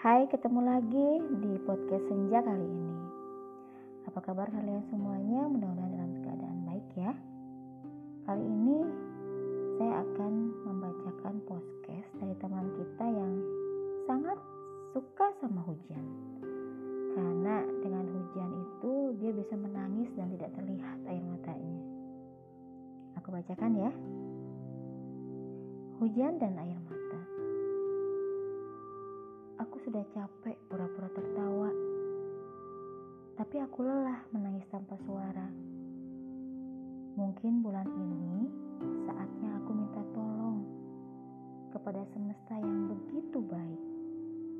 Hai, ketemu lagi di podcast Senja kali ini. Apa kabar kalian semuanya? Mudah-mudahan dalam keadaan baik ya. Kali ini saya akan membacakan podcast dari teman kita yang sangat suka sama hujan. Karena dengan hujan itu dia bisa menangis dan tidak terlihat air matanya. Aku bacakan ya. Hujan dan air mata. Sudah capek pura-pura tertawa. Tapi aku lelah menangis tanpa suara. Mungkin bulan ini saatnya aku minta tolong kepada semesta yang begitu baik,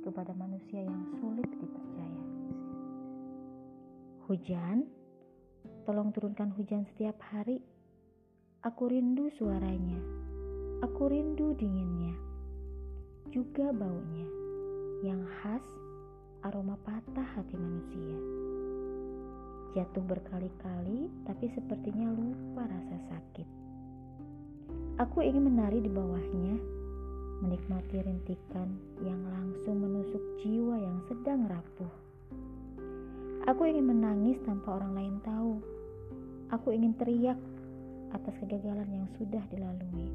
kepada manusia yang sulit dipercaya. Hujan, tolong turunkan hujan setiap hari. Aku rindu suaranya. Aku rindu dinginnya. Juga baunya yang khas aroma patah hati manusia. Jatuh berkali-kali, tapi sepertinya lupa rasa sakit. Aku ingin menari di bawahnya, menikmati rintikan yang langsung menusuk jiwa yang sedang rapuh. Aku ingin menangis tanpa orang lain tahu. Aku ingin teriak atas kegagalan yang sudah dilalui.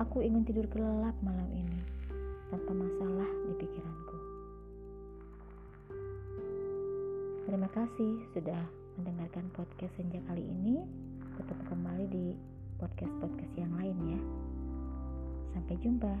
Aku ingin tidur kelelap malam ini tanpa masalah Terima kasih sudah mendengarkan podcast senja kali ini. Ketemu kembali di podcast-podcast yang lain ya. Sampai jumpa.